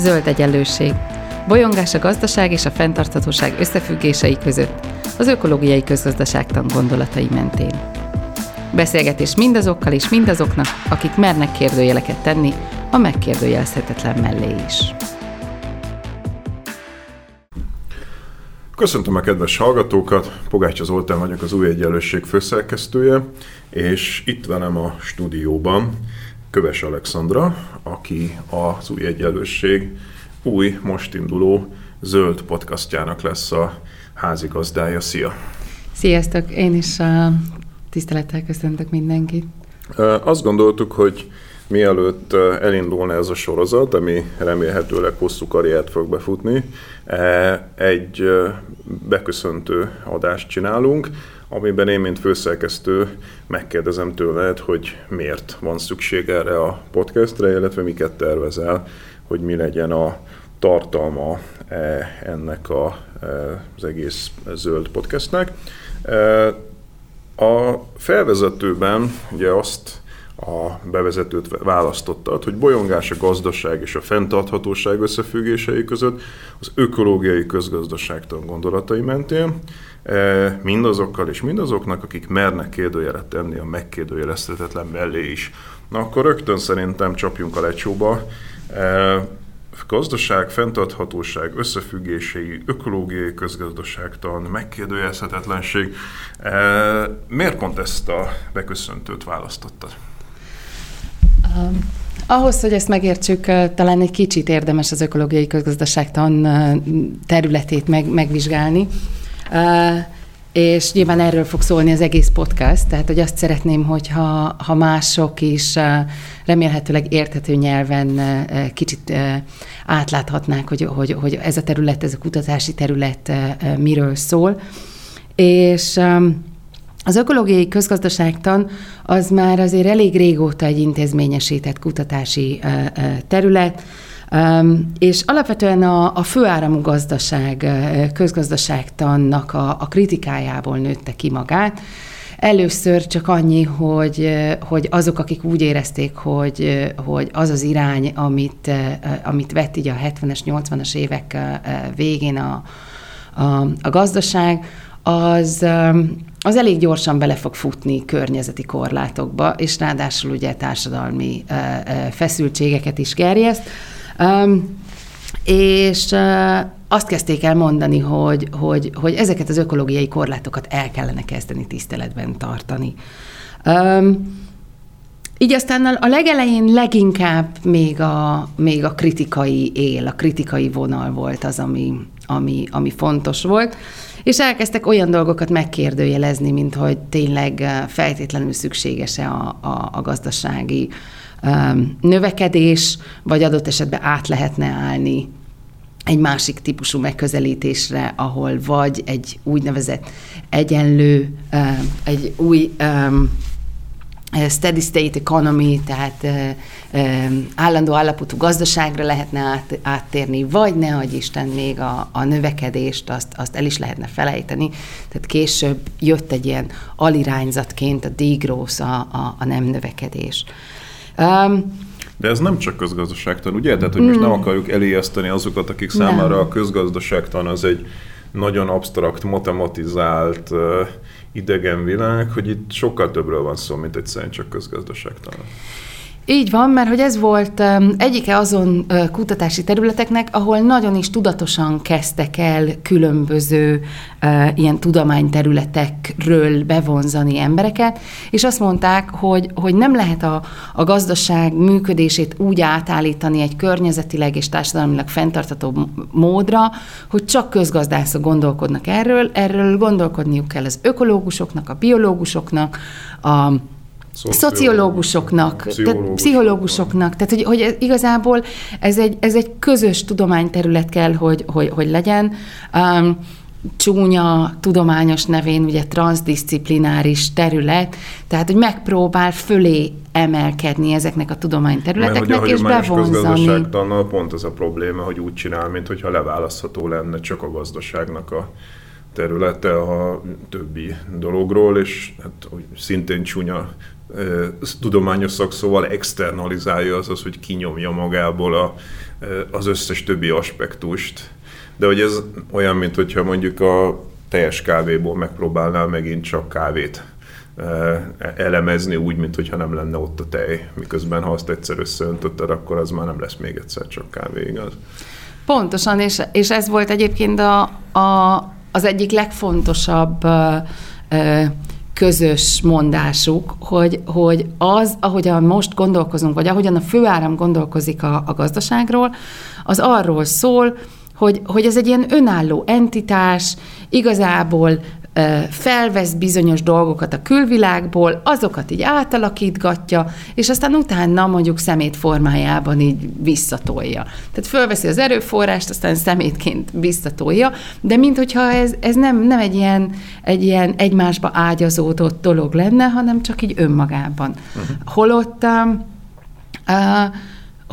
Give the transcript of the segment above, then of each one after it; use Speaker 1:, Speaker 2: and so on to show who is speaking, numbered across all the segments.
Speaker 1: Zöld egyenlőség. Bolyongás a gazdaság és a fenntarthatóság összefüggései között, az ökológiai közgazdaságtan gondolatai mentén. Beszélgetés mindazokkal és mindazoknak, akik mernek kérdőjeleket tenni, a megkérdőjelezhetetlen mellé is.
Speaker 2: Köszöntöm a kedves hallgatókat, Pogácsa Zoltán vagyok az Új Egyenlőség főszerkesztője, és itt velem a stúdióban Köves Alexandra, aki az Új Egyenlőség új, most induló zöld podcastjának lesz a házigazdája. Szia!
Speaker 1: Sziasztok! Én is a tisztelettel köszöntök mindenkit.
Speaker 2: Azt gondoltuk, hogy mielőtt elindulna ez a sorozat, ami remélhetőleg hosszú karriert fog befutni, egy beköszöntő adást csinálunk, amiben én, mint főszerkesztő megkérdezem tőled, hogy miért van szükség erre a podcastre, illetve miket tervezel, hogy mi legyen a tartalma ennek a, az egész zöld podcastnek. A felvezetőben ugye azt a bevezetőt választottad, hogy bolyongás a gazdaság és a fenntarthatóság összefüggései között az ökológiai közgazdaságtan gondolatai mentén, e, mindazokkal és mindazoknak, akik mernek kérdőjelet tenni a megkérdőjelezhetetlen mellé is. Na akkor rögtön szerintem csapjunk a lecsóba. E, gazdaság, fenntarthatóság, összefüggései, ökológiai közgazdaságtan, megkérdőjelezhetetlenség. E, miért pont ezt a beköszöntőt választottad?
Speaker 1: Um, ahhoz, hogy ezt megértsük, talán egy kicsit érdemes az ökológiai közgazdaságtan területét meg, megvizsgálni. És nyilván erről fog szólni az egész podcast, tehát hogy azt szeretném, hogyha ha mások is remélhetőleg érthető nyelven kicsit átláthatnák, hogy, hogy, hogy ez a terület, ez a kutatási terület miről szól. És az ökológiai közgazdaságtan az már azért elég régóta egy intézményesített kutatási terület, és alapvetően a, a főáramú gazdaság, közgazdaságtannak a, a kritikájából nőtte ki magát. Először csak annyi, hogy, hogy azok, akik úgy érezték, hogy, hogy az az irány, amit, amit vett így a 70-es, 80-as évek végén a, a, a gazdaság, az, az elég gyorsan bele fog futni környezeti korlátokba, és ráadásul ugye társadalmi feszültségeket is gerjeszt. És azt kezdték el mondani, hogy, hogy, hogy ezeket az ökológiai korlátokat el kellene kezdeni tiszteletben tartani. Így aztán a legelején leginkább még a, még a kritikai él, a kritikai vonal volt az, ami, ami, ami fontos volt és elkezdtek olyan dolgokat megkérdőjelezni, mint hogy tényleg feltétlenül szükséges-e a, a, a gazdasági növekedés, vagy adott esetben át lehetne állni egy másik típusú megközelítésre, ahol vagy egy úgynevezett egyenlő, egy új steady state economy, tehát állandó állapotú gazdaságra lehetne át, áttérni, vagy ne adj Isten még a, a növekedést, azt, azt el is lehetne felejteni. Tehát később jött egy ilyen alirányzatként a degrowth, a, a, a nem növekedés. Um,
Speaker 2: de ez nem csak közgazdaságtan, ugye? Tehát, hogy most nem mm. akarjuk elijeszteni azokat, akik számára nem. a közgazdaságtan az egy nagyon absztrakt, matematizált, idegen világ, hogy itt sokkal többről van szó, mint egyszerűen csak közgazdaságtalan.
Speaker 1: Így van, mert hogy ez volt egyike azon kutatási területeknek, ahol nagyon is tudatosan kezdtek el különböző ilyen tudományterületekről bevonzani embereket, és azt mondták, hogy, hogy nem lehet a, a gazdaság működését úgy átállítani egy környezetileg és társadalmilag fenntartató módra, hogy csak közgazdászok gondolkodnak erről, erről gondolkodniuk kell az ökológusoknak, a biológusoknak, a szociológusoknak, pszichológusoknak, pszichológusoknak, tehát hogy, hogy igazából ez egy, ez egy közös tudományterület kell, hogy, hogy, hogy legyen. Um, csúnya tudományos nevén ugye transzdisziplináris terület, tehát hogy megpróbál fölé emelkedni ezeknek a tudományterületeknek,
Speaker 2: és
Speaker 1: bevonzani.
Speaker 2: pont az a probléma, hogy úgy csinál, mintha leválasztható lenne csak a gazdaságnak a területe a többi dologról, és hát, hogy szintén csúnya tudományos szakszóval externalizálja, az az, hogy kinyomja magából a, az összes többi aspektust. De hogy ez olyan, mint hogyha mondjuk a teljes kávéból megpróbálnál megint csak kávét elemezni úgy, mint hogyha nem lenne ott a tej, miközben ha azt egyszer összeöntötted, akkor az már nem lesz még egyszer csak kávé, igaz?
Speaker 1: Pontosan, és, és ez volt egyébként a, a, az egyik legfontosabb közös mondásuk, hogy, hogy az, ahogyan most gondolkozunk, vagy ahogyan a főáram gondolkozik a, a gazdaságról, az arról szól, hogy, hogy ez egy ilyen önálló entitás, igazából felvesz bizonyos dolgokat a külvilágból, azokat így átalakítgatja, és aztán utána mondjuk szemét formájában így visszatolja. Tehát fölveszi az erőforrást, aztán szemétként visszatolja, de minthogyha ez, ez nem, nem egy, ilyen, egy ilyen egymásba ágyazódott dolog lenne, hanem csak így önmagában. Uh-huh. Holott uh, uh,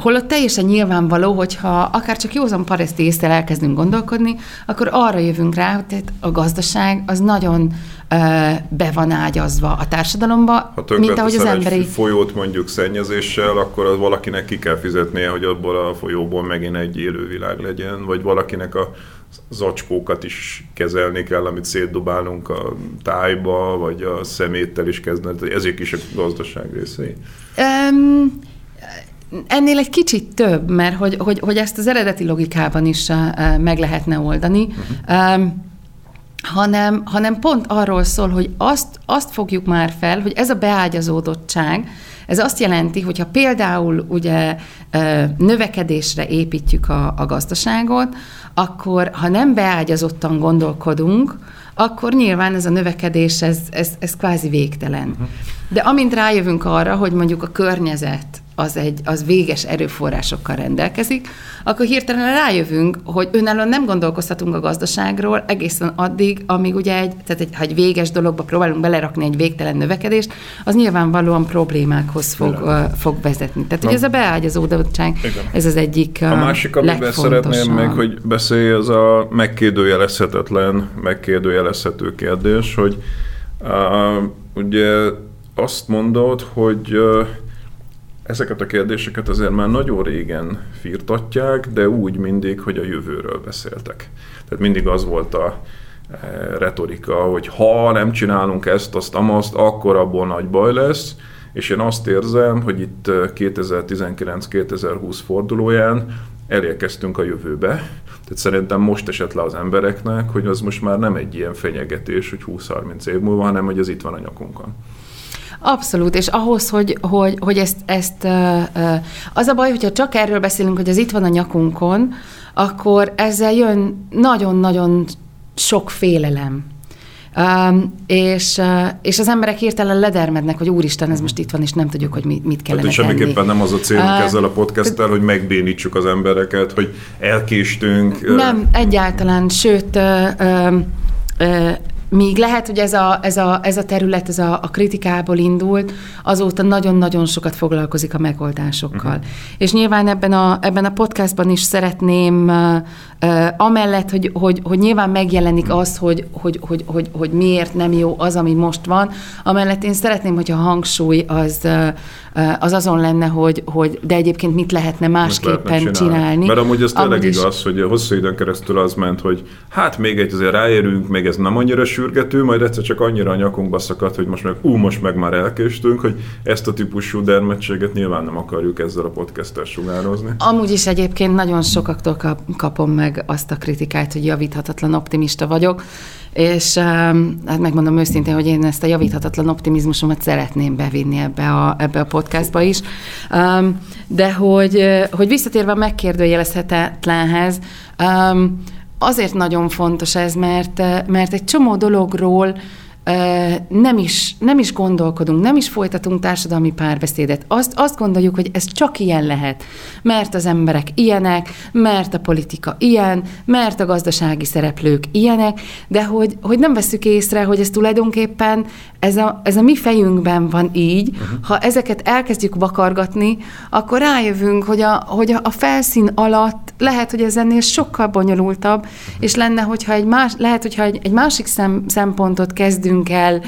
Speaker 1: Holott teljesen nyilvánvaló, hogyha akár csak józan pareszti észre elkezdünk gondolkodni, akkor arra jövünk rá, hogy a gazdaság az nagyon ö, be van ágyazva a társadalomba,
Speaker 2: ha mint ahogy az emberi... folyót mondjuk szennyezéssel, akkor az valakinek ki kell fizetnie, hogy abból a folyóból megint egy élővilág legyen, vagy valakinek a zacskókat is kezelni kell, amit szétdobálunk a tájba, vagy a szeméttel is kezdeni. Ezek is a gazdaság részei. Um,
Speaker 1: Ennél egy kicsit több, mert hogy, hogy, hogy ezt az eredeti logikában is meg lehetne oldani, uh-huh. um, hanem, hanem pont arról szól, hogy azt, azt fogjuk már fel, hogy ez a beágyazódottság, ez azt jelenti, hogyha például ugye növekedésre építjük a, a gazdaságot, akkor ha nem beágyazottan gondolkodunk, akkor nyilván ez a növekedés, ez, ez, ez kvázi végtelen. Uh-huh. De amint rájövünk arra, hogy mondjuk a környezet az, egy, az véges erőforrásokkal rendelkezik, akkor hirtelen rájövünk, hogy önállóan nem gondolkozhatunk a gazdaságról egészen addig, amíg ugye egy, tehát egy, ha egy véges dologba próbálunk belerakni egy végtelen növekedést, az nyilvánvalóan problémákhoz fog, uh, fog vezetni. Tehát ugye ez a beágyazódottság, ez az egyik
Speaker 2: A másik, amiben szeretném még, hogy beszélj, az a megkérdőjelezhetetlen, megkérdőjelezhető kérdés, hogy uh, ugye azt mondod, hogy uh, Ezeket a kérdéseket azért már nagyon régen firtatják, de úgy mindig, hogy a jövőről beszéltek. Tehát mindig az volt a e, retorika, hogy ha nem csinálunk ezt, azt, amazt, akkor abból nagy baj lesz, és én azt érzem, hogy itt 2019-2020 fordulóján elérkeztünk a jövőbe. Tehát szerintem most esett le az embereknek, hogy az most már nem egy ilyen fenyegetés, hogy 20-30 év múlva, hanem hogy ez itt van a nyakunkon.
Speaker 1: Abszolút, és ahhoz, hogy, hogy, hogy ezt, ezt az a baj, hogyha csak erről beszélünk, hogy ez itt van a nyakunkon, akkor ezzel jön nagyon-nagyon sok félelem. Um, és, uh, és az emberek hirtelen ledermednek, hogy úristen, ez most itt van, és nem tudjuk, hogy mit, mit kellene
Speaker 2: Tehát semmiképpen nem az a célunk uh, ezzel a podcasttel, hogy megbénítsuk az embereket, hogy elkéstünk.
Speaker 1: Nem, egyáltalán, sőt, uh, uh, uh, Míg lehet, hogy ez a, ez a, ez a terület ez a, a kritikából indult, azóta nagyon-nagyon sokat foglalkozik a megoldásokkal. Uh-huh. És nyilván ebben a, ebben a podcastban is szeretném, uh, amellett, hogy, hogy, hogy nyilván megjelenik uh-huh. az, hogy, hogy, hogy, hogy, hogy miért nem jó az, ami most van, amellett én szeretném, hogy a hangsúly az, uh, az azon lenne, hogy, hogy de egyébként mit lehetne másképpen lehetne csinálni. csinálni.
Speaker 2: Mert amúgy az tényleg is... igaz, hogy hosszú időn keresztül az ment, hogy hát még egy azért ráérünk, még ez nem annyira sürgető, majd egyszer csak annyira a nyakunkba szakadt, hogy most meg ú, most meg már elkéstünk, hogy ezt a típusú dermedtséget nyilván nem akarjuk ezzel a podcasttel sugározni.
Speaker 1: Amúgy is egyébként nagyon sokaktól kap, kapom meg azt a kritikát, hogy javíthatatlan optimista vagyok, és hát megmondom őszintén, hogy én ezt a javíthatatlan optimizmusomat szeretném bevinni ebbe a, ebbe a podcastba is. De hogy, hogy visszatérve a megkérdőjelezhetetlenhez, azért nagyon fontos ez, mert, mert egy csomó dologról nem is, nem is gondolkodunk, nem is folytatunk társadalmi párbeszédet. Azt, azt gondoljuk, hogy ez csak ilyen lehet, mert az emberek ilyenek, mert a politika ilyen, mert a gazdasági szereplők ilyenek, de hogy, hogy nem veszük észre, hogy ez tulajdonképpen ez a, ez a mi fejünkben van így, uh-huh. ha ezeket elkezdjük vakargatni, akkor rájövünk, hogy a, hogy a felszín alatt lehet, hogy ez ennél sokkal bonyolultabb, uh-huh. és lenne, hogyha egy más, lehet, hogyha egy, egy másik szem, szempontot kezdünk el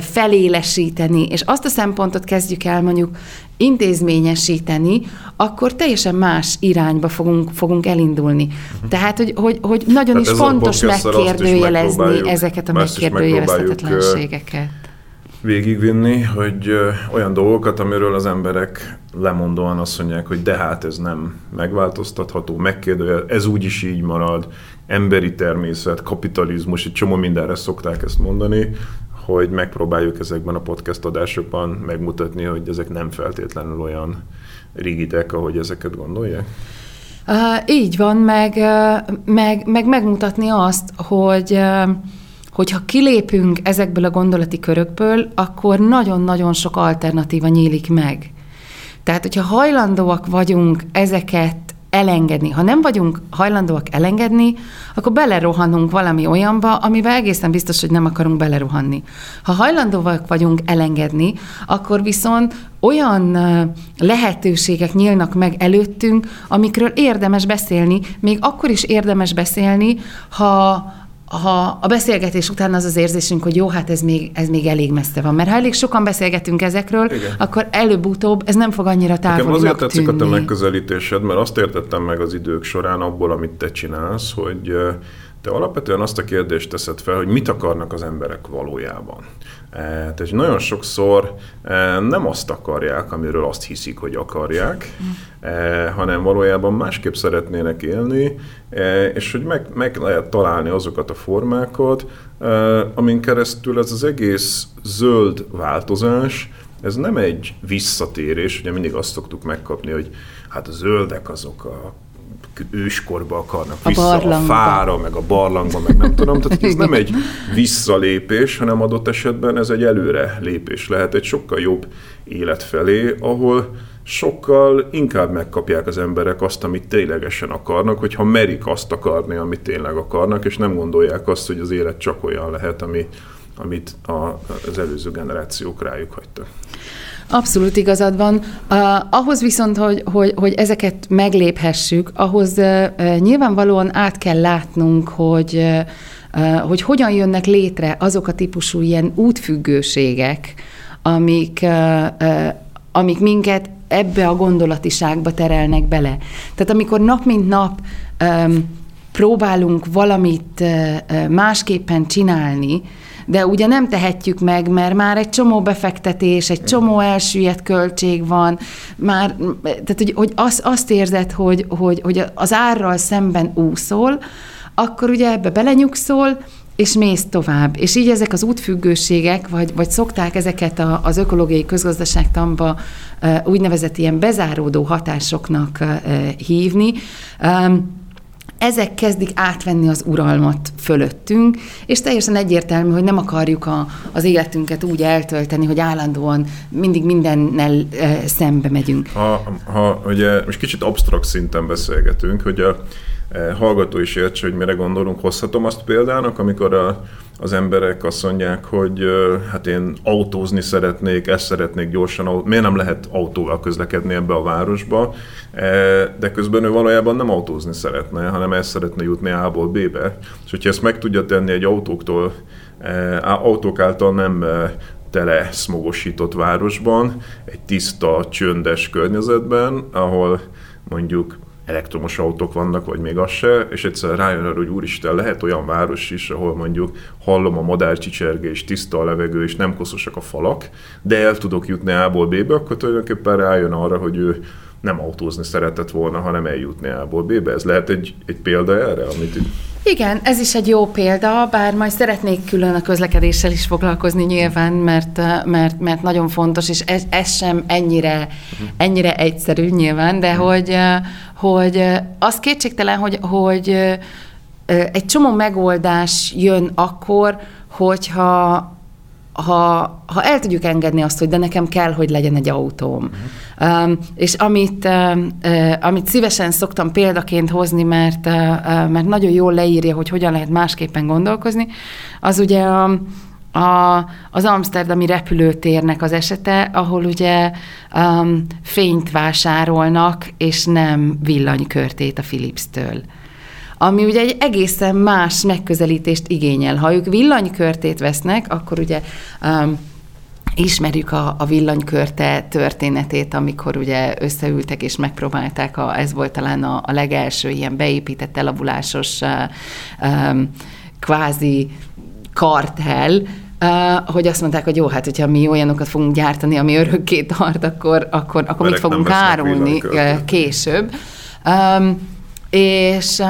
Speaker 1: felélesíteni, és azt a szempontot kezdjük el mondjuk intézményesíteni, akkor teljesen más irányba fogunk, fogunk elindulni. Uh-huh. Tehát, hogy, hogy, hogy nagyon Tehát is fontos megkérdőjelezni ezeket a megkérdőjelezhetetlenségeket
Speaker 2: végigvinni, hogy olyan dolgokat, amiről az emberek lemondóan azt mondják, hogy de hát ez nem megváltoztatható, megkérdőjel, ez úgyis így marad, emberi természet, kapitalizmus, egy csomó mindenre szokták ezt mondani, hogy megpróbáljuk ezekben a podcast adásokban megmutatni, hogy ezek nem feltétlenül olyan rigidek, ahogy ezeket gondolják?
Speaker 1: Uh, így van, meg, meg, meg megmutatni azt, hogy hogyha kilépünk ezekből a gondolati körökből, akkor nagyon-nagyon sok alternatíva nyílik meg. Tehát, hogyha hajlandóak vagyunk ezeket elengedni. Ha nem vagyunk hajlandóak elengedni, akkor belerohanunk valami olyanba, amiben egészen biztos, hogy nem akarunk belerohanni. Ha hajlandóak vagyunk elengedni, akkor viszont olyan lehetőségek nyílnak meg előttünk, amikről érdemes beszélni, még akkor is érdemes beszélni, ha ha a beszélgetés után az az érzésünk, hogy jó, hát ez még, ez még elég messze van. Mert ha elég sokan beszélgetünk ezekről, Igen. akkor előbb-utóbb ez nem fog annyira távolinak
Speaker 2: Nekem azért tetszik a te megközelítésed, mert azt értettem meg az idők során abból, amit te csinálsz, hogy te alapvetően azt a kérdést teszed fel, hogy mit akarnak az emberek valójában. E, tehát nagyon sokszor e, nem azt akarják, amiről azt hiszik, hogy akarják, e, hanem valójában másképp szeretnének élni, és hogy meg, meg lehet találni azokat a formákat, amin keresztül ez az egész zöld változás, ez nem egy visszatérés, ugye mindig azt szoktuk megkapni, hogy hát a zöldek azok a őskorba akarnak a vissza, a fára, meg a barlangba, meg nem tudom. Tehát ez nem egy visszalépés, hanem adott esetben ez egy előre lépés lehet, egy sokkal jobb élet felé, ahol sokkal inkább megkapják az emberek azt, amit ténylegesen akarnak, hogyha merik azt akarni, amit tényleg akarnak, és nem gondolják azt, hogy az élet csak olyan lehet, ami, amit a, az előző generációk rájuk hagytak.
Speaker 1: Abszolút igazad van. Uh, ahhoz viszont, hogy, hogy, hogy ezeket megléphessük, ahhoz uh, nyilvánvalóan át kell látnunk, hogy, uh, hogy hogyan jönnek létre azok a típusú ilyen útfüggőségek, amik, amik minket ebbe a gondolatiságba terelnek bele. Tehát amikor nap mint nap próbálunk valamit másképpen csinálni, de ugye nem tehetjük meg, mert már egy csomó befektetés, egy csomó elsüllyedt költség van, már, tehát hogy, hogy az, azt érzed, hogy, hogy, hogy az árral szemben úszol, akkor ugye ebbe belenyugszol, és mész tovább. És így ezek az útfüggőségek, vagy, vagy szokták ezeket a, az ökológiai közgazdaságtamba úgynevezett ilyen bezáródó hatásoknak hívni. Ezek kezdik átvenni az uralmat fölöttünk, és teljesen egyértelmű, hogy nem akarjuk a, az életünket úgy eltölteni, hogy állandóan mindig mindennel e, szembe megyünk.
Speaker 2: Ha, ha ugye most kicsit absztrakt szinten beszélgetünk, hogy a hallgató is értse, hogy mire gondolunk, hozhatom azt példának, amikor a az emberek azt mondják, hogy hát én autózni szeretnék, ezt szeretnék gyorsan, miért nem lehet autóval közlekedni ebbe a városba, e, de közben ő valójában nem autózni szeretne, hanem ezt szeretne jutni A-ból B-be. És hogyha ezt meg tudja tenni egy autóktól, e, autók által nem tele szmogosított városban, egy tiszta, csöndes környezetben, ahol mondjuk elektromos autók vannak, vagy még az se, és egyszer rájön arra, hogy úristen, lehet olyan város is, ahol mondjuk hallom a madárcsicsergés, tiszta a levegő, és nem koszosak a falak, de el tudok jutni A-ból B-be, akkor tulajdonképpen rájön arra, hogy ő nem autózni szeretett volna, hanem eljutni A-ból B-be. Ez lehet egy, egy példa erre, amit
Speaker 1: igen, ez is egy jó példa, bár majd szeretnék külön a közlekedéssel is foglalkozni nyilván, mert, mert, mert nagyon fontos, és ez, ez sem ennyire, ennyire egyszerű nyilván, de hogy, hogy az kétségtelen, hogy, hogy egy csomó megoldás jön akkor, hogyha ha, ha el tudjuk engedni azt, hogy de nekem kell, hogy legyen egy autóm. Uh-huh. Um, és amit, uh, amit szívesen szoktam példaként hozni, mert, uh, mert nagyon jól leírja, hogy hogyan lehet másképpen gondolkozni, az ugye a, a, az Amsterdami repülőtérnek az esete, ahol ugye um, fényt vásárolnak, és nem villanykörtét a Philips-től ami ugye egy egészen más megközelítést igényel. Ha ők villanykörtét vesznek, akkor ugye um, Ismerjük a, a villanykörte történetét, amikor ugye összeültek és megpróbálták, a, ez volt talán a, a legelső ilyen beépített elavulásos um, kvázi kartel, Uh, hogy azt mondták, hogy jó, hát hogyha mi olyanokat fogunk gyártani, ami örökké tart, akkor, akkor, akkor mit fogunk árulni később. Um, és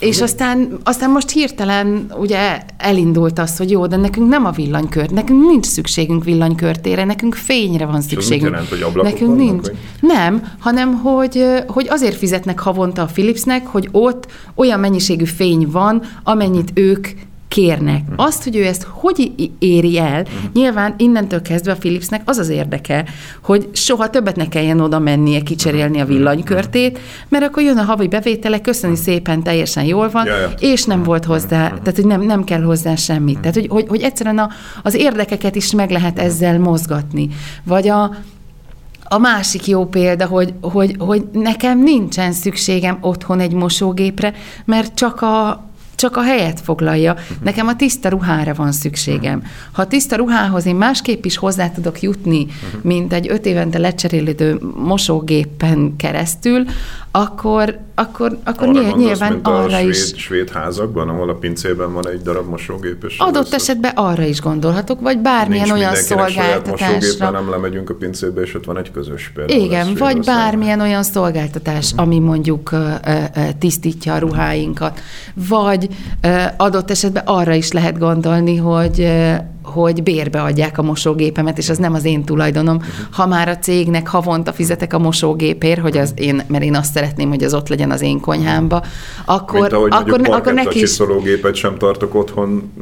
Speaker 1: és aztán, aztán most hirtelen ugye elindult az, hogy jó, de nekünk nem a villanykört, nekünk nincs szükségünk villanykörtére, nekünk fényre van szükségünk.
Speaker 2: Jelent, hogy
Speaker 1: nekünk
Speaker 2: vannak,
Speaker 1: nincs. Vagy? Nem, hanem hogy, hogy azért fizetnek havonta a Philipsnek, hogy ott olyan mennyiségű fény van, amennyit ők kérnek. Mhm. Azt, hogy ő ezt hogy éri el, uh-huh. nyilván innentől kezdve a Philipsnek az az érdeke, hogy soha többet ne kelljen oda mennie kicserélni a mhm. villanykörtét, mert akkor jön a havi bevétele, köszöni szépen, teljesen jól van, ja, ja. és nem volt hozzá, tehát hogy nem, nem kell hozzá semmit. Tehát, hogy, hogy, hogy egyszerűen a, az érdekeket is meg lehet ezzel mozgatni. Vagy a, a másik jó példa, hogy, hogy, hogy nekem nincsen szükségem otthon egy mosógépre, mert csak a, csak a helyet foglalja. Nekem a tiszta ruhára van szükségem. Ha a tiszta ruhához én másképp is hozzá tudok jutni, mint egy öt évente lecserélődő mosógépen keresztül, akkor, akkor, akkor arra gondolsz, nyilván arra
Speaker 2: a
Speaker 1: is.
Speaker 2: Svéd, svéd házakban, ahol a pincében van egy darab mosógép. És
Speaker 1: Adott össze... esetben arra is gondolhatok, vagy bármilyen
Speaker 2: Nincs
Speaker 1: olyan szolgáltatásra.
Speaker 2: nem lemegyünk a pincébe, és ott van egy közös például.
Speaker 1: Igen, vagy bármilyen olyan szolgáltatás, uh-huh. ami mondjuk uh, uh, tisztítja a ruháinkat, vagy adott esetben arra is lehet gondolni, hogy hogy bérbe adják a mosógépemet, és az nem az én tulajdonom. Uh-huh. Ha már a cégnek havonta fizetek a mosógépért, hogy az én, mert én azt szeretném, hogy az ott legyen az én konyhámba, akkor, Mint ahogy akkor,
Speaker 2: akkor
Speaker 1: neki
Speaker 2: is... csiszológépet sem tartok otthon,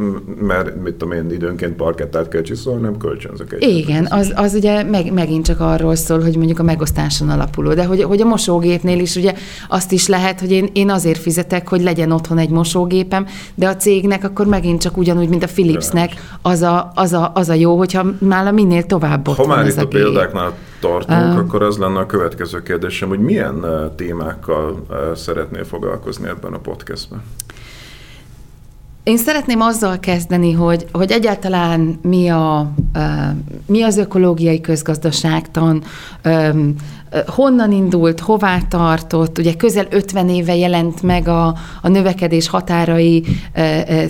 Speaker 2: mert mit tudom én, időnként parkettát kell csiszolni, nem kölcsönzök egy.
Speaker 1: Igen, az, az ugye meg, megint csak arról szól, hogy mondjuk a megosztáson alapuló, de hogy, hogy a mosógépnél is ugye azt is lehet, hogy én, én azért fizetek, hogy legyen otthon egy mosógépem, de a cégnek akkor megint csak ugyanúgy, mint a Philipsnek, az a, az a, az a jó, hogyha nála minél tovább ott
Speaker 2: Ha már
Speaker 1: itt
Speaker 2: a, a példáknál tartunk, uh, akkor az lenne a következő kérdésem, hogy milyen témákkal szeretnél foglalkozni ebben a podcastben?
Speaker 1: Én szeretném azzal kezdeni, hogy, hogy egyáltalán mi, a, mi az ökológiai közgazdaságtan, honnan indult, hová tartott, ugye közel 50 éve jelent meg a, a növekedés határai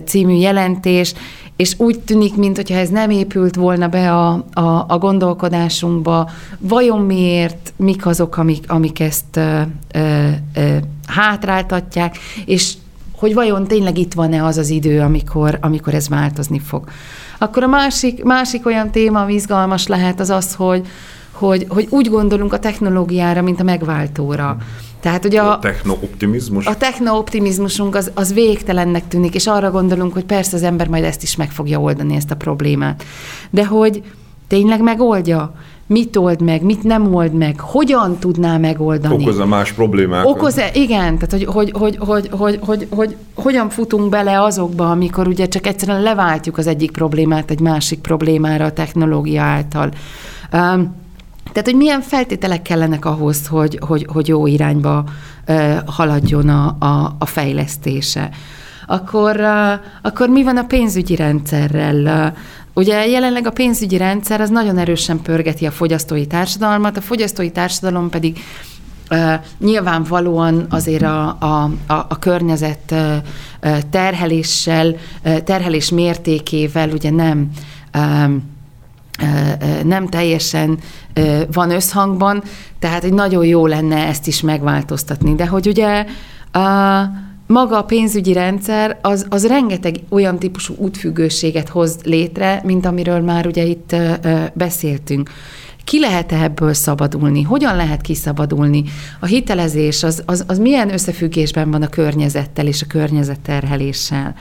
Speaker 1: című jelentés, és úgy tűnik, mintha ez nem épült volna be a, a, a gondolkodásunkba, vajon miért, mik azok, amik, amik ezt ö, ö, ö, hátráltatják, és hogy vajon tényleg itt van-e az az idő, amikor, amikor ez változni fog. Akkor a másik, másik olyan téma, ami izgalmas lehet, az az, hogy, hogy, hogy úgy gondolunk a technológiára, mint a megváltóra.
Speaker 2: Tehát, hogy a, a technooptimizmus?
Speaker 1: A technooptimizmusunk az, az végtelennek tűnik, és arra gondolunk, hogy persze az ember majd ezt is meg fogja oldani, ezt a problémát. De hogy tényleg megoldja? Mit old meg, mit nem old meg, hogyan tudná megoldani.
Speaker 2: Okoz-e más problémákat?
Speaker 1: Okoz-e, igen, tehát hogy, hogy, hogy, hogy, hogy, hogy, hogy hogyan futunk bele azokba, amikor ugye csak egyszerűen leváltjuk az egyik problémát egy másik problémára a technológia által. Um, tehát, hogy milyen feltételek kellenek ahhoz, hogy, hogy, hogy jó irányba haladjon a, a, a fejlesztése. Akkor, akkor mi van a pénzügyi rendszerrel? Ugye jelenleg a pénzügyi rendszer az nagyon erősen pörgeti a fogyasztói társadalmat, a fogyasztói társadalom pedig uh, nyilvánvalóan azért a, a, a, a környezet terheléssel, terhelés mértékével ugye nem um, nem teljesen van összhangban, tehát egy nagyon jó lenne ezt is megváltoztatni. De hogy ugye a, maga a pénzügyi rendszer az, az rengeteg olyan típusú útfüggőséget hoz létre, mint amiről már ugye itt beszéltünk. Ki lehet ebből szabadulni? Hogyan lehet kiszabadulni? A hitelezés az, az, az milyen összefüggésben van a környezettel és a környezetterheléssel?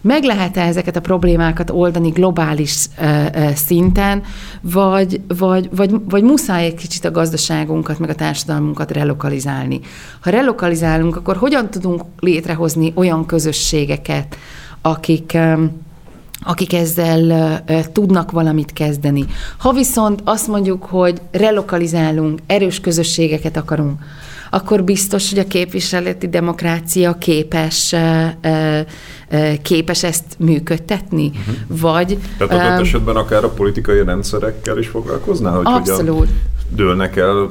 Speaker 1: Meg lehet-e ezeket a problémákat oldani globális ö, ö, szinten, vagy, vagy, vagy, vagy muszáj egy kicsit a gazdaságunkat, meg a társadalmunkat relokalizálni. Ha relokalizálunk, akkor hogyan tudunk létrehozni olyan közösségeket, akik, ö, akik ezzel uh, tudnak valamit kezdeni. Ha viszont azt mondjuk, hogy relokalizálunk, erős közösségeket akarunk, akkor biztos, hogy a képviseleti demokrácia képes, képes ezt működtetni? Uh-huh. Vagy...
Speaker 2: Tehát adott esetben akár a politikai rendszerekkel is foglalkoznál? Hogy
Speaker 1: abszolút.
Speaker 2: Dőlnek el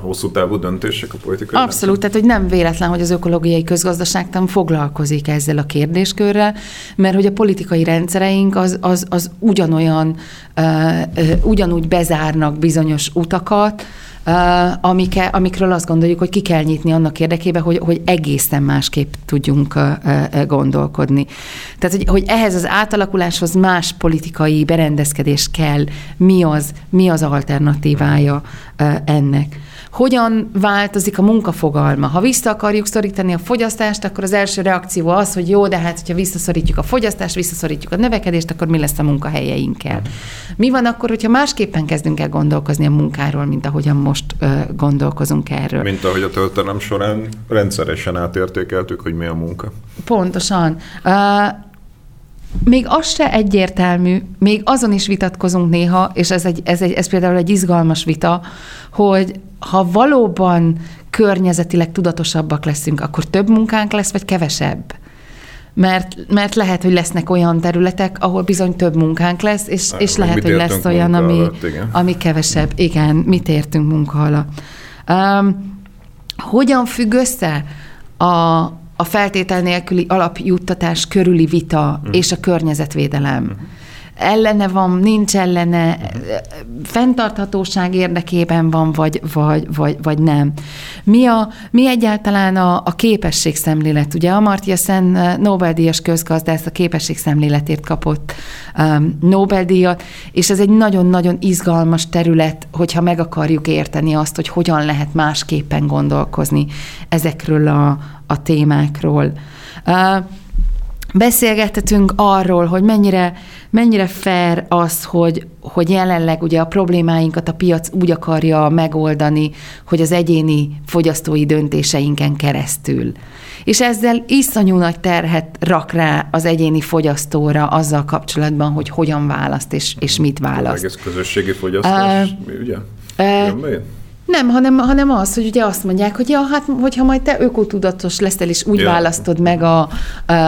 Speaker 2: hosszú távú döntések a politikai
Speaker 1: Abszolút, rendszer? tehát hogy nem véletlen, hogy az ökológiai közgazdaságtan foglalkozik ezzel a kérdéskörrel, mert hogy a politikai rendszereink az, az, az ugyanolyan, uh, uh, ugyanúgy bezárnak bizonyos utakat, amike, amikről azt gondoljuk, hogy ki kell nyitni annak érdekében, hogy, hogy egészen másképp tudjunk gondolkodni. Tehát, hogy, hogy ehhez az átalakuláshoz más politikai berendezkedés kell, mi az, mi az alternatívája ennek hogyan változik a munkafogalma. Ha vissza akarjuk szorítani a fogyasztást, akkor az első reakció az, hogy jó, de hát, hogyha visszaszorítjuk a fogyasztást, visszaszorítjuk a növekedést, akkor mi lesz a munkahelyeinkkel. Mi van akkor, hogyha másképpen kezdünk el gondolkozni a munkáról, mint ahogyan most uh, gondolkozunk erről?
Speaker 2: Mint ahogy a történelem során rendszeresen átértékeltük, hogy mi a munka.
Speaker 1: Pontosan. Uh, még az se egyértelmű, még azon is vitatkozunk néha, és ez, egy, ez, egy, ez például egy izgalmas vita, hogy ha valóban környezetileg tudatosabbak leszünk, akkor több munkánk lesz, vagy kevesebb? Mert, mert lehet, hogy lesznek olyan területek, ahol bizony több munkánk lesz, és, Há, és lehet, hogy lesz olyan, ami, alatt, igen. ami kevesebb. Igen, mit értünk munka alatt. Um, hogyan függ össze a, a feltétel nélküli alapjuttatás körüli vita mm. és a környezetvédelem? Mm ellene van, nincs ellene, fenntarthatóság érdekében van, vagy, vagy, vagy, vagy nem. Mi, a, mi egyáltalán a, a képességszemlélet? Ugye Amartya Sen Nobel-díjas közgazdász a képességszemléletért kapott um, Nobel-díjat, és ez egy nagyon-nagyon izgalmas terület, hogyha meg akarjuk érteni azt, hogy hogyan lehet másképpen gondolkozni ezekről a, a témákról. Uh, beszélgethetünk arról, hogy mennyire, mennyire fair az, hogy, hogy jelenleg ugye a problémáinkat a piac úgy akarja megoldani, hogy az egyéni fogyasztói döntéseinken keresztül. És ezzel iszonyú nagy terhet rak rá az egyéni fogyasztóra azzal kapcsolatban, hogy hogyan választ és, és mit választ.
Speaker 2: Ez közösségi fogyasztás, uh, ugye? Uh,
Speaker 1: nem, hanem, hanem az, hogy ugye azt mondják, hogy ja, hát hogyha majd te ökotudatos leszel, és úgy ja. választod meg a,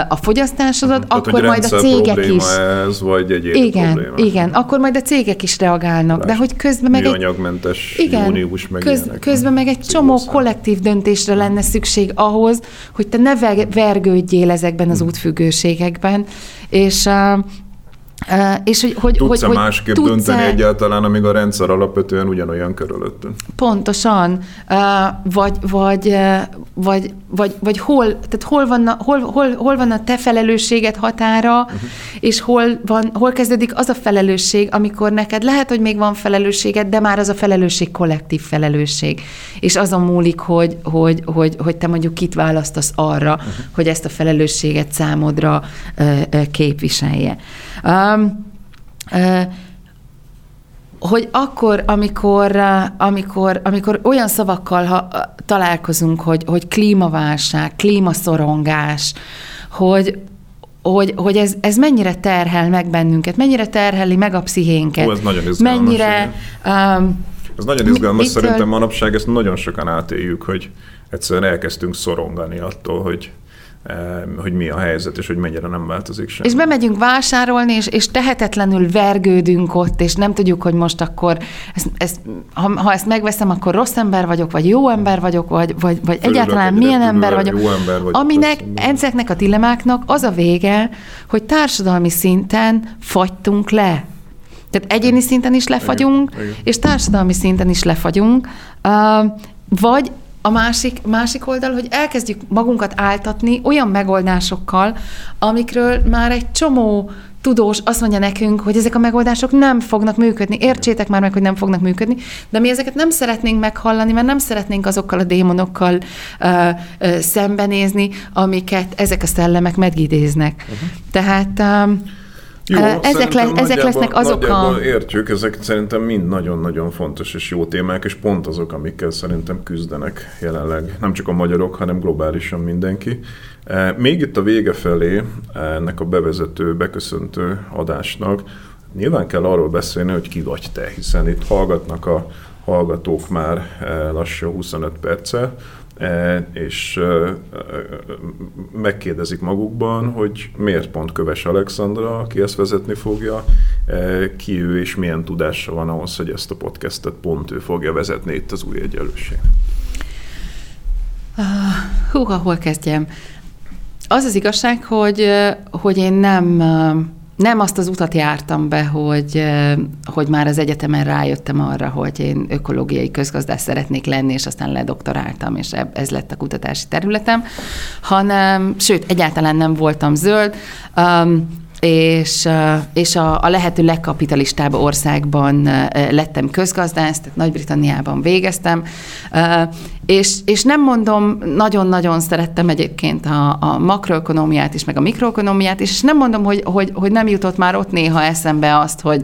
Speaker 1: a, fogyasztásodat, Tehát, akkor majd a cégek is...
Speaker 2: ez, vagy egy
Speaker 1: igen,
Speaker 2: probléma.
Speaker 1: igen, akkor majd a cégek is reagálnak, Lás, de hogy közben meg
Speaker 2: egy... igen, június meg köz,
Speaker 1: Közben meg egy csomó kollektív döntésre lenne szükség ahhoz, hogy te ne vergődjél ezekben az hm. útfüggőségekben, és
Speaker 2: és hogy, hogy, tudsz hogy, másképp tudsz dönteni egyáltalán, amíg a rendszer alapvetően ugyanolyan körülöttünk?
Speaker 1: Pontosan. Vagy, vagy, vagy, vagy, vagy hol, tehát hol, van a, hol, hol, hol van a te felelősséget határa, uh-huh. és hol, van, hol kezdődik az a felelősség, amikor neked lehet, hogy még van felelősséged, de már az a felelősség kollektív felelősség. És azon múlik, hogy, hogy, hogy, hogy te mondjuk kit választasz arra, uh-huh. hogy ezt a felelősséget számodra képviselje. Um, uh, hogy akkor, amikor, amikor, amikor olyan szavakkal ha, találkozunk, hogy, hogy klímaválság, klímaszorongás, hogy, hogy, hogy ez, ez mennyire terhel meg bennünket, mennyire terheli meg a pszichénket.
Speaker 2: Ó, ez nagyon izgalmas. Mennyire... Um, ez nagyon izgalmas, mitől... szerintem manapság ezt nagyon sokan átéljük, hogy egyszerűen elkezdtünk szorongani attól, hogy hogy mi a helyzet, és hogy mennyire nem változik sem.
Speaker 1: És bemegyünk vásárolni, és, és tehetetlenül vergődünk ott, és nem tudjuk, hogy most akkor, ezt, ezt, ha, ha ezt megveszem, akkor rossz ember vagyok, vagy jó ember vagyok, vagy, vagy, vagy egyáltalán milyen ember vagyok.
Speaker 2: Jó ember vagyok.
Speaker 1: Aminek ezeknek a dilemáknak az a vége, hogy társadalmi szinten fagytunk le. Tehát egyéni szinten is lefagyunk, igen, igen. és társadalmi szinten is lefagyunk, vagy a másik, másik oldal, hogy elkezdjük magunkat áltatni olyan megoldásokkal, amikről már egy csomó tudós azt mondja nekünk, hogy ezek a megoldások nem fognak működni. Értsétek már meg, hogy nem fognak működni, de mi ezeket nem szeretnénk meghallani, mert nem szeretnénk azokkal a démonokkal ö, ö, szembenézni, amiket ezek a szellemek megidéznek. Uh-huh. Tehát... Ö, Jó, ezek, le, ezek lesznek azok
Speaker 2: a... értjük, ezek szerintem mind nagyon-nagyon fontos és jó témák, és pont azok, amikkel szerintem küzdenek jelenleg nem csak a magyarok, hanem globálisan mindenki. Még itt a vége felé ennek a bevezető, beköszöntő adásnak nyilván kell arról beszélni, hogy ki vagy te, hiszen itt hallgatnak a hallgatók már lassan 25 perce, E, és e, e, megkérdezik magukban, hogy miért pont Köves Alexandra, aki ezt vezetni fogja, ki ő és milyen tudása van ahhoz, hogy ezt a podcastet pont ő fogja vezetni itt az új egyenlőség.
Speaker 1: Uh, hú, hol kezdjem? Az az igazság, hogy, hogy én nem nem azt az utat jártam be, hogy, hogy már az egyetemen rájöttem arra, hogy én ökológiai közgazdás szeretnék lenni, és aztán ledoktoráltam, és ez lett a kutatási területem, hanem, sőt, egyáltalán nem voltam zöld. Um, és, és a, a lehető legkapitalistább országban lettem közgazdász, tehát Nagy-Britanniában végeztem, és, és nem mondom, nagyon-nagyon szerettem egyébként a, a makroökonomiát is, meg a mikroökonomiát is, és nem mondom, hogy, hogy, hogy nem jutott már ott néha eszembe azt, hogy,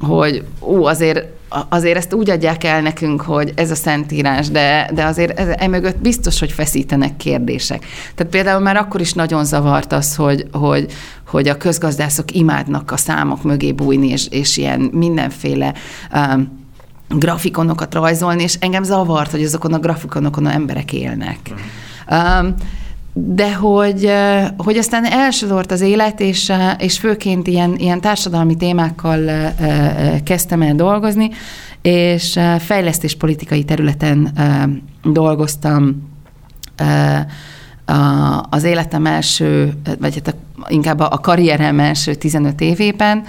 Speaker 1: hogy ú, azért azért ezt úgy adják el nekünk, hogy ez a szentírás, de, de azért ez, emögött biztos, hogy feszítenek kérdések. Tehát például már akkor is nagyon zavart az, hogy, hogy, hogy a közgazdászok imádnak a számok mögé bújni, és, és ilyen mindenféle um, grafikonokat rajzolni, és engem zavart, hogy azokon a grafikonokon a emberek élnek. Um, de hogy, hogy aztán elsodort az élet, és, és főként ilyen, ilyen társadalmi témákkal kezdtem el dolgozni, és fejlesztéspolitikai területen dolgoztam az életem első, vagy hát inkább a karrierem első 15 évében.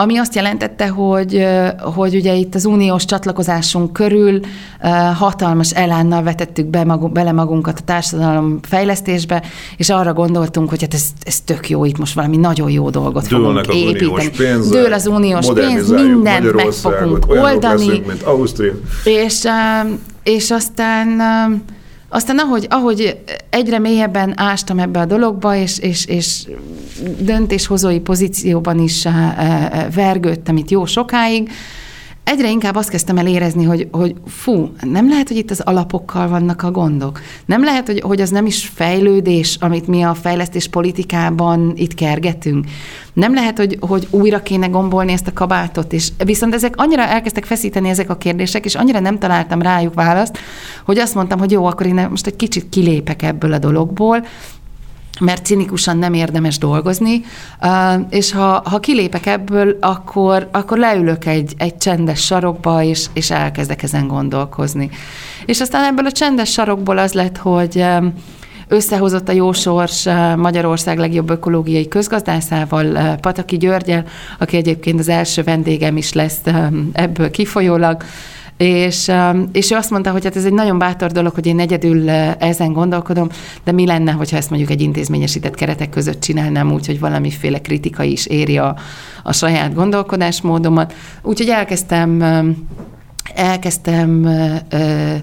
Speaker 1: Ami azt jelentette, hogy, hogy ugye itt az uniós csatlakozásunk körül hatalmas elánnal vetettük be magunk, bele magunkat a társadalom fejlesztésbe, és arra gondoltunk, hogy hát ez, ez tök jó, itt most valami nagyon jó dolgot
Speaker 2: Dőlnek
Speaker 1: fogunk
Speaker 2: az építeni. Pénz,
Speaker 1: Dől az uniós pénz, mindent meg fogunk oldani. Leszünk,
Speaker 2: mint Ausztria.
Speaker 1: És, és aztán aztán ahogy, ahogy egyre mélyebben ástam ebbe a dologba, és, és, és döntéshozói pozícióban is eh, eh, vergődtem itt jó sokáig, egyre inkább azt kezdtem el érezni, hogy, hogy fú, nem lehet, hogy itt az alapokkal vannak a gondok. Nem lehet, hogy, hogy az nem is fejlődés, amit mi a fejlesztés politikában itt kergetünk. Nem lehet, hogy, hogy újra kéne gombolni ezt a kabátot, és viszont ezek annyira elkezdtek feszíteni ezek a kérdések, és annyira nem találtam rájuk választ, hogy azt mondtam, hogy jó, akkor én most egy kicsit kilépek ebből a dologból, mert cinikusan nem érdemes dolgozni, és ha, ha kilépek ebből, akkor, akkor leülök egy, egy csendes sarokba, és, és elkezdek ezen gondolkozni. És aztán ebből a csendes sarokból az lett, hogy összehozott a jósors Magyarország legjobb ökológiai közgazdászával, Pataki Györgyel, aki egyébként az első vendégem is lesz ebből kifolyólag, és, um, és ő azt mondta, hogy hát ez egy nagyon bátor dolog, hogy én egyedül uh, ezen gondolkodom, de mi lenne, hogyha ezt mondjuk egy intézményesített keretek között csinálnám úgy, hogy valamiféle kritika is éri a, a saját gondolkodásmódomat. Úgyhogy elkezdtem, um, elkezdtem uh, uh,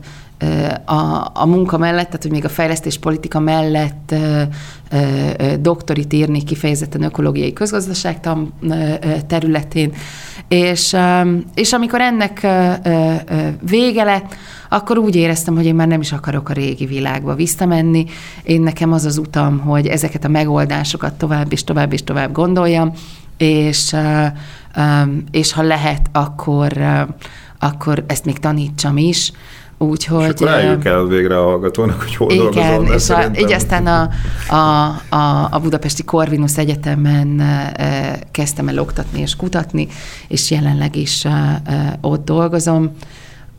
Speaker 1: a, a munka mellett, tehát hogy még a fejlesztés politika mellett ö, ö, doktorit írni kifejezetten ökológiai közgazdaságtan területén, és, és amikor ennek vége lett, akkor úgy éreztem, hogy én már nem is akarok a régi világba visszamenni. Én nekem az az utam, hogy ezeket a megoldásokat tovább és tovább és tovább gondoljam, és, és ha lehet, akkor, akkor ezt így tanítsam is, Úgyhogy... És
Speaker 2: akkor el végre a hallgatónak, hogy hol igen, dolgozol.
Speaker 1: és a, így aztán a, a, a, a Budapesti Corvinus Egyetemen kezdtem el oktatni és kutatni, és jelenleg is ott dolgozom.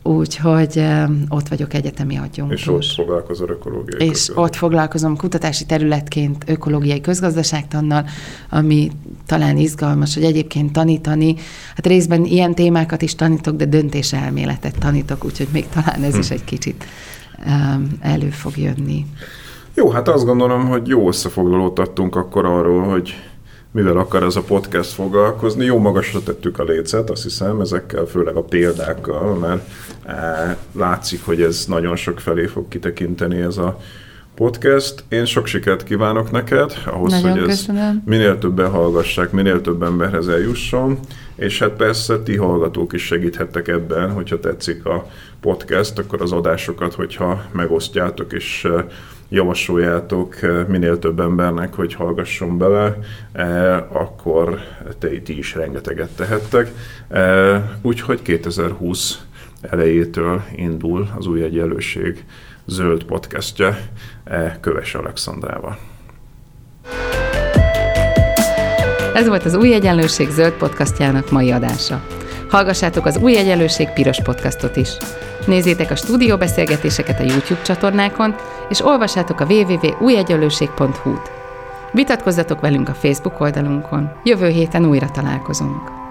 Speaker 1: Úgyhogy ott vagyok egyetemi adjunktus.
Speaker 2: És ott foglalkozol ökológiai
Speaker 1: És ott foglalkozom kutatási területként ökológiai közgazdaságtannal, ami talán izgalmas, hogy egyébként tanítani. Hát részben ilyen témákat is tanítok, de döntéselméletet tanítok, úgyhogy még talán ez hm. is egy kicsit elő fog jönni.
Speaker 2: Jó, hát azt gondolom, hogy jó összefoglalót adtunk akkor arról, hogy mivel akar ez a podcast foglalkozni. Jó magasra tettük a lécet, azt hiszem, ezekkel, főleg a példákkal, mert e, látszik, hogy ez nagyon sok felé fog kitekinteni ez a podcast. Én sok sikert kívánok neked, ahhoz,
Speaker 1: Nagyon
Speaker 2: hogy ez
Speaker 1: köszönöm.
Speaker 2: minél többen hallgassák, minél több emberhez eljusson, és hát persze ti hallgatók is segíthettek ebben, hogyha tetszik a podcast, akkor az adásokat, hogyha megosztjátok és eh, javasoljátok eh, minél több embernek, hogy hallgasson bele, eh, akkor te ti is rengeteget tehettek. Úgyhogy 2020 elejétől indul az új egyenlőség zöld podcastje Köves Alexandrával.
Speaker 1: Ez volt az Új Egyenlőség zöld podcastjának mai adása. Hallgassátok az Új Egyenlőség piros podcastot is. Nézzétek a stúdióbeszélgetéseket a YouTube csatornákon, és olvassátok a www.újegyenlőség.hu-t. Vitatkozzatok velünk a Facebook oldalunkon. Jövő héten újra találkozunk.